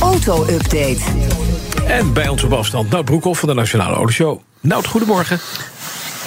Auto-update. En bij ons op afstand Nout Broekhoff van de Nationale Autoshow. Nout, goedemorgen.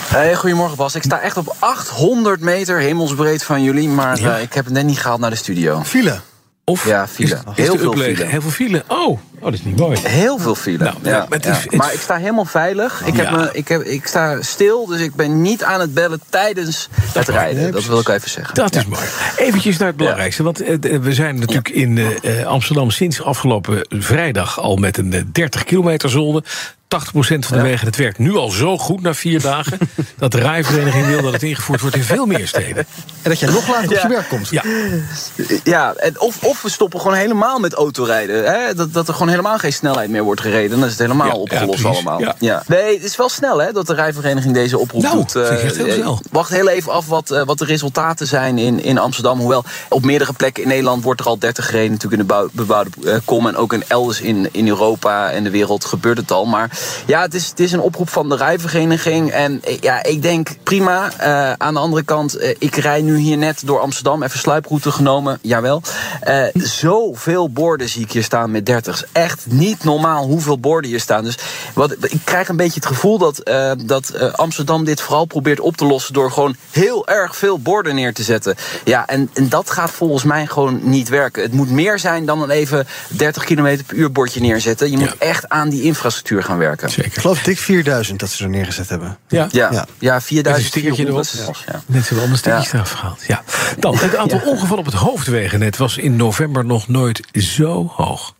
Hey, goedemorgen Bas. Ik sta echt op 800 meter hemelsbreed van jullie, maar Ja. eh, ik heb het net niet gehaald naar de studio. File. Of Ja, file. Is, is Heel veel file. Heel veel file. Oh, oh, dat is niet mooi. Heel veel file. Nou, ja, maar het is- ja. het- maar ik sta helemaal veilig. Ik, heb Ja. me, ik, heb, ik sta stil, dus ik ben niet aan het bellen tijdens het rijden. Dat wil ik even zeggen. Dat is mooi. Eventjes naar het belangrijkste. Want eh, we zijn natuurlijk in eh, eh, Amsterdam sinds afgelopen vrijdag al met een eh, 30 kilometer zone. 80% van de Ja. wegen. Het werkt nu al zo goed na vier dagen. dat de rijvereniging wil dat het ingevoerd wordt in veel meer steden. En dat jij nog later op je werk komt. Ja, Ja, en of, of we stoppen gewoon helemaal met autorijden. Hè? Dat, dat er gewoon helemaal geen snelheid meer wordt gereden. Dan is het helemaal Ja, opgelost ja, allemaal. Ja. Nee, het is wel snel hè, dat de rijvereniging deze oproep Nou, doet. echt heel eh, snel. wacht heel even af wat, eh, wat de resultaten zijn in, in Amsterdam. Hoewel op meerdere plekken in Nederland wordt er al 30 gereden. Natuurlijk in de bouw- bebouwde eh, kom. En ook in elders in, in Europa en de wereld gebeurt het al. Maar ja, het is, het is een oproep van de rijvereniging. En eh, ja, ik denk prima. Eh, aan de andere kant, eh, ik rij nu hier net door Amsterdam. Even sluiproute genomen, jawel. Eh zoveel borden zie ik hier staan met 30's. Echt niet normaal hoeveel borden hier staan. Dus wat, ik krijg een beetje het gevoel dat, eh, dat eh, Amsterdam dit vooral probeert op te lossen... door gewoon heel erg veel borden neer te zetten. Ja, en, en dat gaat volgens mij gewoon niet werken. Het moet meer zijn dan een even 30 km per uur bordje neerzetten. Je moet Ja. echt aan die infrastructuur gaan werken. Ik zeker. geloof dik 4000 dat ze er neergezet hebben. Ja. Ja, Ja. ja. Met een stickertje 4400. erop. Ja. Net hebben allemaal stukjes Ja. eraf gehaald. Ja. Dan, het aantal ongevallen op het hoofdwegennet was in november nog nooit zo hoog.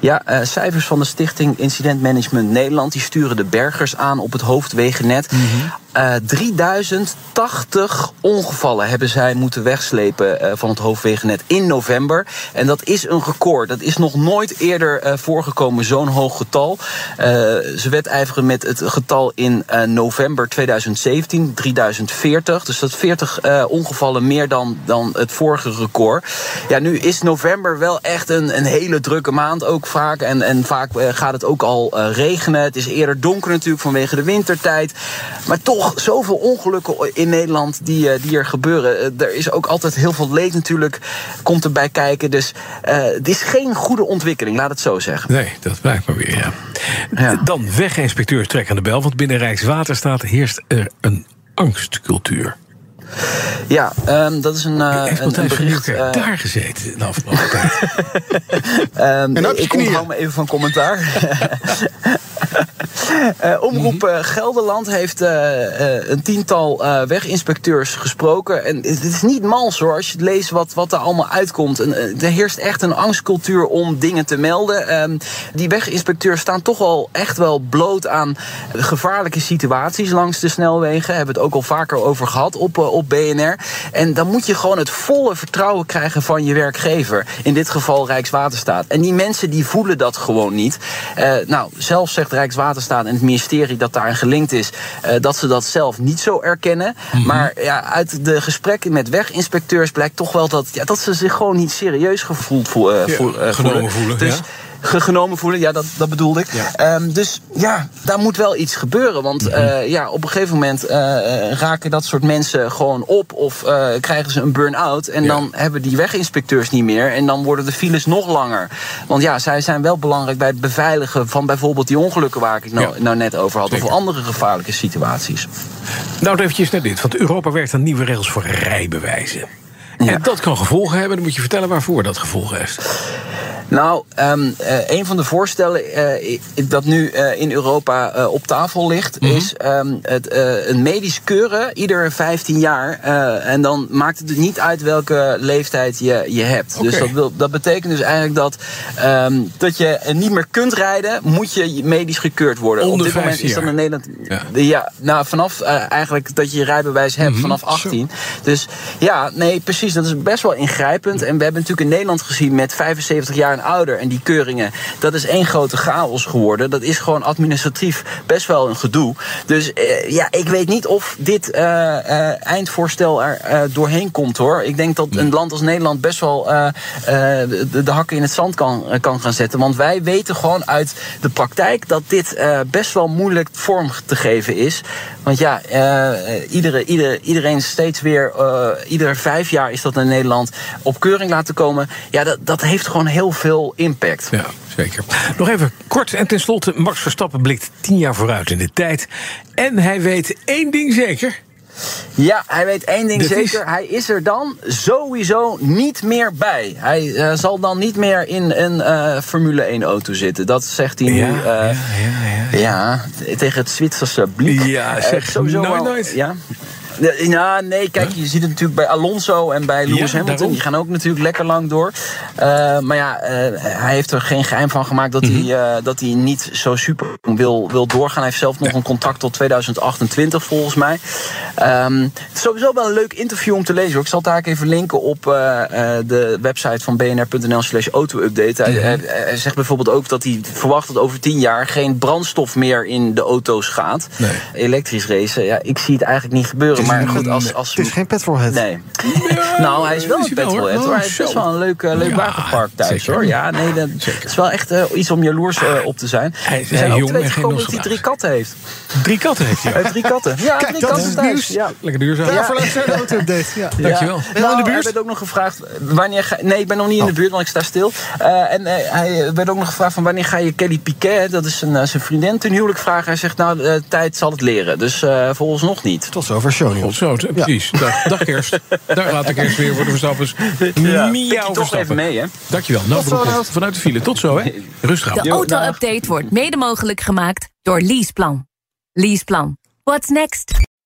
Ja, eh, cijfers van de Stichting Incident Management Nederland... die sturen de bergers aan op het hoofdwegennet. Eh 3080 ongevallen hebben zij moeten wegslepen eh, van het hoofdwegennet in november. En dat is een record. Dat is nog nooit eerder eh, voorgekomen, zo'n hoog getal. Eh, ze wedijveren met het getal in eh, november 2017, 3040. Dus dat 40 eh, ongevallen meer dan, dan het vorige record. Ja, nu is november wel echt een, een hele drukke maand ook vaak. En, en vaak eh, gaat het ook al eh, regenen. Het is eerder donker natuurlijk vanwege de wintertijd. Maar toch, zoveel ongelukken in Nederland die, eh, die er gebeuren. Eh, er is ook altijd heel veel leed natuurlijk, komt erbij kijken. Dus eh, het is geen goede ontwikkeling, laat het zo zeggen. Nee, dat blijkt maar weer, ja. Ja. Dan weginspecteurs trekken aan de bel, want binnen Rijkswaterstaat heerst er een angstcultuur. Ja, ehm, dat is een, eh, bericht. Eh, daar gezeten de afgelopen tijd? Ehm, En ik onthoud me even van commentaar. Eh, Omroep eh, Gelderland heeft eh, een tiental weginspecteurs gesproken. En het is niet mals hoor, als je leest wat, wat er allemaal uitkomt. En, er heerst echt een angstcultuur om dingen te melden. Ehm, die weginspecteurs staan toch wel echt wel bloot aan gevaarlijke situaties langs de snelwegen. Hebben we het ook al vaker over gehad op, op BNR. En dan moet je gewoon het volle vertrouwen krijgen van je werkgever. In dit geval Rijkswaterstaat. En die mensen die voelen dat gewoon niet. Nou, zelf zegt Rijkswaterstaat en het ministerie dat daarin gelinkt is, eh, dat ze dat zelf niet zo erkennen. Maar ja, uit de gesprekken met weginspecteurs blijkt toch wel dat, ja, dat ze zich gewoon niet serieus gevoeld voel, eh, Ja, eh, genomen voelen, Dus ja. Ge- genomen voelen, ja, dat, dat bedoelde ik. Ehm, dus ja, daar moet wel iets gebeuren. Want eh, ja, op een gegeven moment eh, eh, raken dat soort mensen gewoon op of krijgen ze een burn-out. En Ja. dan hebben die weginspecteurs niet meer. En dan worden de files nog langer. Want ja, zij zijn wel belangrijk bij het beveiligen van bijvoorbeeld die ongelukken waar ik het nou, nou net over had. Zeker. Of andere gevaarlijke situaties. Nou, eventjes naar dit. Want Europa werkt aan nieuwe regels voor rijbewijzen. Ja. En dat kan gevolgen hebben. Dan moet je vertellen waarvoor dat gevolgen heeft. Nou, ehm, eh, een van de voorstellen eh, dat nu eh, in Europa op tafel ligt, is ehm, het, een medisch keuren ieder 15 jaar. en dan maakt het niet uit welke leeftijd je, je hebt. Dus dat, wil, dat betekent dus eigenlijk dat, ehm, dat je niet meer kunt rijden, moet je medisch gekeurd worden. Onder op dit moment 15 is dat in Nederland. Ja. Ja, nou, vanaf eigenlijk dat je je rijbewijs hebt, vanaf 18. Dus ja, nee, precies. Dat is best wel ingrijpend. En we hebben natuurlijk in Nederland gezien met 75 jaar ouder. En die keuringen, dat is één grote chaos geworden. Dat is gewoon administratief best wel een gedoe. Dus eh, ja, ik weet niet of dit eh, eh, eindvoorstel er doorheen komt hoor. Ik denk dat een land als Nederland best wel de, de hakken in het zand kan, kan gaan zetten. Want wij weten gewoon uit de praktijk dat dit best wel moeilijk vorm te geven is. Want ja, iedere, iedere, iedereen steeds weer, ieder vijf jaar is dat in Nederland op keuring laten komen. Ja, dat, dat heeft gewoon heel veel impact. Ja, zeker. Nog even kort en tenslotte. Max Verstappen blikt tien jaar vooruit in de tijd. En hij weet één ding zeker. Ja, hij weet één ding is- zeker. Hij is er dan sowieso niet meer bij. Hij eh, zal dan niet meer in een eh, Formule 1 auto zitten. Dat zegt hij nu. Ja, eh, ja, ja, ja, tegen het Zwitserse blik. Ja, zeg, sowieso nooit, wel- nooit. Ja. Ja, nee, kijk, je ziet het natuurlijk bij Alonso en bij Lewis Ja, Hamilton. daarom. Die gaan ook natuurlijk lekker lang door. Eh, maar ja, eh, hij heeft er geen geheim van gemaakt dat, Mhm. hij, eh, dat hij niet zo super wil, wil doorgaan. Hij heeft zelf nog een contract tot 2028 volgens mij. Ehm, het is sowieso wel een leuk interview om te lezen. hoor. Ik zal het daar even linken op eh, eh, de website van bnr.nl slash auto-update. Hij, hij- hij zegt bijvoorbeeld ook dat hij verwacht dat over 10 jaar geen brandstof meer in de auto's gaat. Nee. Elektrisch racen, ja, ik zie het eigenlijk niet gebeuren. Het is Maar een- goed, als, als Het is geen petrolhead. Nee. nou, hij is wel is een hij wel, hoor. petrolhead hoor. Oh, Hij heeft best zo. wel een leuk, eh, leuk Ja, wagenpark thuis zeker. hoor. Ja, nee, dat Zeker. is wel echt iets om jaloers op te zijn. Hij is ook jong en geen gekomen dat hij drie katten heeft. Drie katten heeft hij. Hij heeft drie katten. Ja, Kijk, drie dat katten is thuis. nieuws. Ja. Lekker duurzaam. Luister naar de auto-update. Ja. Dankjewel. Ja. Ben je al in de Nou, buurt? Hij werd ook nog gevraagd, wanneer ga, nee, ik ben nog niet in de buurt, want ik sta stil. Eh, en eh, hij werd ook nog gevraagd van wanneer ga je Kelly Piquet, dat is een, eh, zijn vriendin, ten huwelijk vragen. Hij zegt, nou, de tijd zal het leren. Dus eh volgens nog niet. Tot zover show Tot zo, precies. Dag, dag kerst. Daar gaat de kerst weer voor de Verstappers. Pik Miauw je toch even mee, hè? Dankjewel. Nou, vanuit de file. Tot zo, hè. Rustig aan. De auto-update wordt mede mogelijk gemaakt door Leaseplan. Leaseplan. What's next?